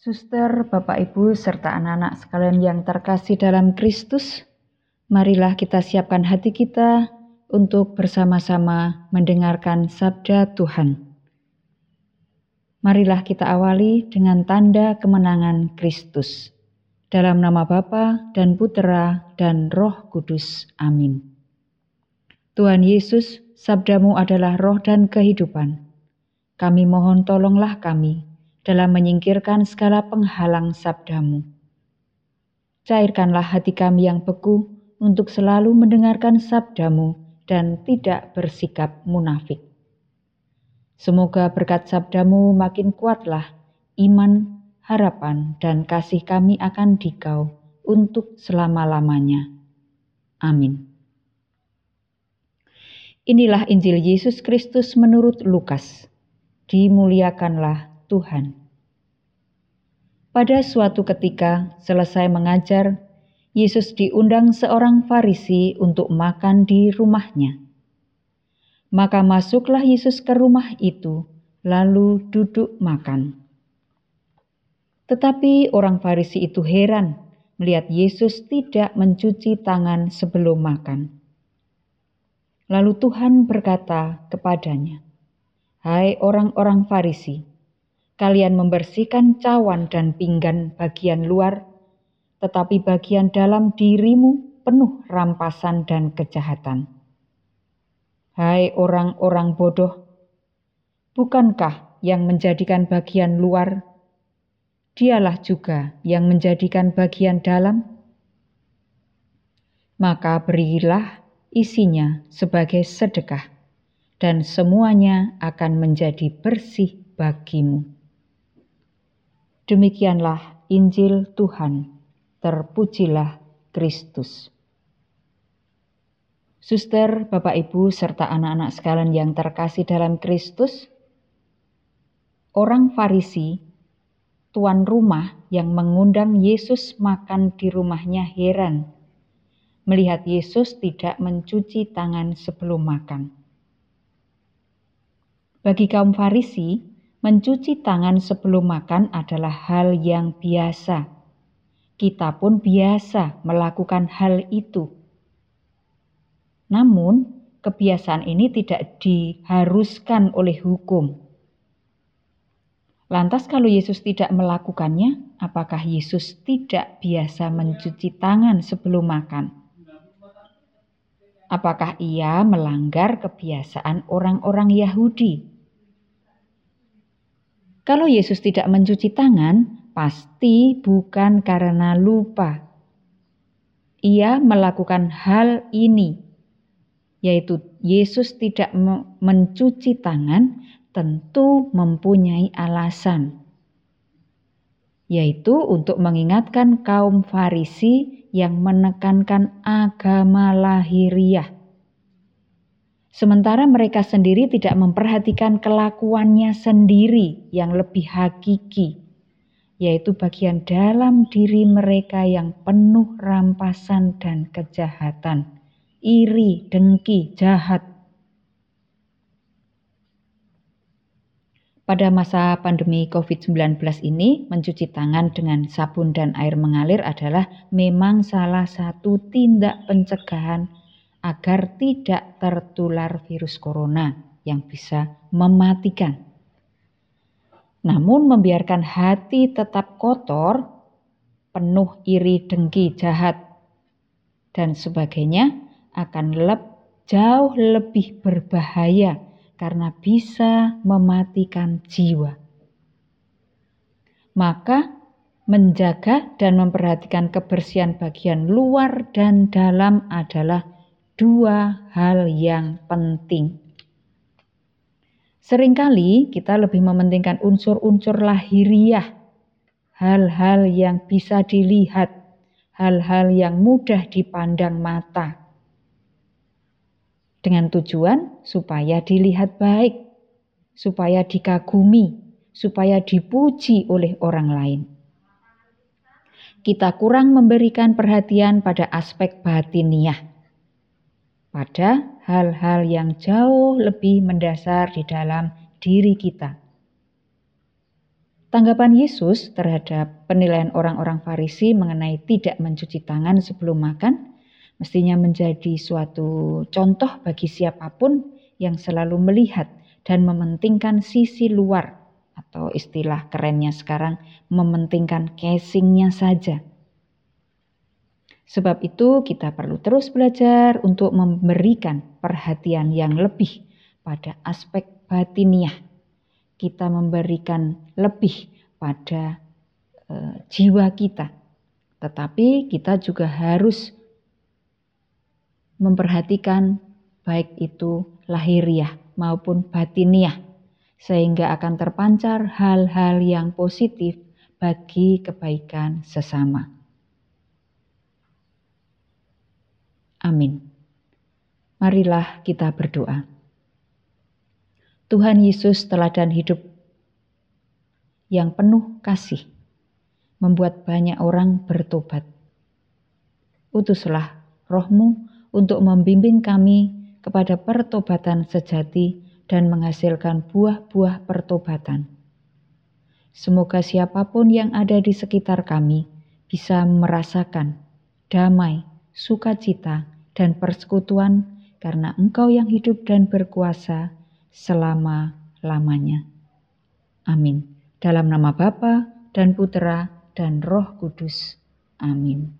Suster, Bapak Ibu, serta anak-anak sekalian yang terkasih dalam Kristus, marilah kita siapkan hati kita untuk bersama-sama mendengarkan sabda Tuhan. Marilah kita awali dengan tanda kemenangan Kristus. Dalam nama Bapa dan Putera dan Roh Kudus. Amin. Tuhan Yesus, sabdamu adalah roh dan kehidupan. Kami mohon tolonglah kami dalam menyingkirkan segala penghalang sabdamu. Cairkanlah hati kami yang beku untuk selalu mendengarkan sabdamu dan tidak bersikap munafik. Semoga berkat sabdamu makin kuatlah iman, harapan, dan kasih kami akan dikau untuk selama-lamanya. Amin. Inilah Injil Yesus Kristus menurut Lukas. Dimuliakanlah Tuhan. Pada suatu ketika, selesai mengajar, Yesus diundang seorang Farisi untuk makan di rumahnya. Maka masuklah Yesus ke rumah itu, lalu duduk makan. Tetapi orang Farisi itu heran melihat Yesus tidak mencuci tangan sebelum makan. Lalu Tuhan berkata kepadanya, "Hai orang-orang Farisi, kalian membersihkan cawan dan pinggan bagian luar, tetapi bagian dalam dirimu penuh rampasan dan kejahatan. Hai orang-orang bodoh, bukankah yang menjadikan bagian luar, dialah juga yang menjadikan bagian dalam? Maka berilah isinya sebagai sedekah, dan semuanya akan menjadi bersih bagimu. Demikianlah Injil Tuhan. Terpujilah Kristus. Suster, Bapak Ibu, serta anak-anak sekalian yang terkasih dalam Kristus, orang Farisi, tuan rumah yang mengundang Yesus makan di rumahnya heran melihat Yesus tidak mencuci tangan sebelum makan. Bagi kaum Farisi, Mencuci tangan sebelum makan adalah hal yang biasa. Kita pun biasa melakukan hal itu. Namun, kebiasaan ini tidak diharuskan oleh hukum. Lantas, kalau Yesus tidak melakukannya, apakah Yesus tidak biasa mencuci tangan sebelum makan? Apakah ia melanggar kebiasaan orang-orang Yahudi? Kalau Yesus tidak mencuci tangan, pasti bukan karena lupa. Ia melakukan hal ini, yaitu Yesus tidak mencuci tangan, tentu mempunyai alasan, yaitu untuk mengingatkan kaum Farisi yang menekankan agama lahiriah Sementara mereka sendiri tidak memperhatikan kelakuannya sendiri yang lebih hakiki, yaitu bagian dalam diri mereka yang penuh rampasan dan kejahatan, iri, dengki, jahat. Pada masa pandemi COVID-19 ini, mencuci tangan dengan sabun dan air mengalir adalah memang salah satu tindak pencegahan agar tidak tertular virus corona yang bisa mematikan. Namun membiarkan hati tetap kotor, penuh iri dengki jahat dan sebagainya akan lep, jauh lebih berbahaya karena bisa mematikan jiwa. Maka menjaga dan memperhatikan kebersihan bagian luar dan dalam adalah dua hal yang penting. Seringkali kita lebih mementingkan unsur-unsur lahiriah, hal-hal yang bisa dilihat, hal-hal yang mudah dipandang mata. Dengan tujuan supaya dilihat baik, supaya dikagumi, supaya dipuji oleh orang lain. Kita kurang memberikan perhatian pada aspek batiniah pada hal-hal yang jauh lebih mendasar di dalam diri kita. Tanggapan Yesus terhadap penilaian orang-orang Farisi mengenai tidak mencuci tangan sebelum makan mestinya menjadi suatu contoh bagi siapa pun yang selalu melihat dan mementingkan sisi luar atau istilah kerennya sekarang mementingkan casingnya saja. Sebab itu kita perlu terus belajar untuk memberikan perhatian yang lebih pada aspek batiniah kita memberikan lebih pada e, jiwa kita. Tetapi kita juga harus memperhatikan baik itu lahiriah maupun batiniah sehingga akan terpancar hal-hal yang positif bagi kebaikan sesama. Amin. Marilah kita berdoa. Tuhan Yesus teladan hidup yang penuh kasih, membuat banyak orang bertobat. Utuslah rohmu untuk membimbing kami kepada pertobatan sejati dan menghasilkan buah-buah pertobatan. Semoga siapa pun yang ada di sekitar kami bisa merasakan damai, sukacita, dan persekutuan karena Engkau yang hidup dan berkuasa selama-lamanya. Amin. Dalam nama Bapa dan Putera dan Roh Kudus. Amin.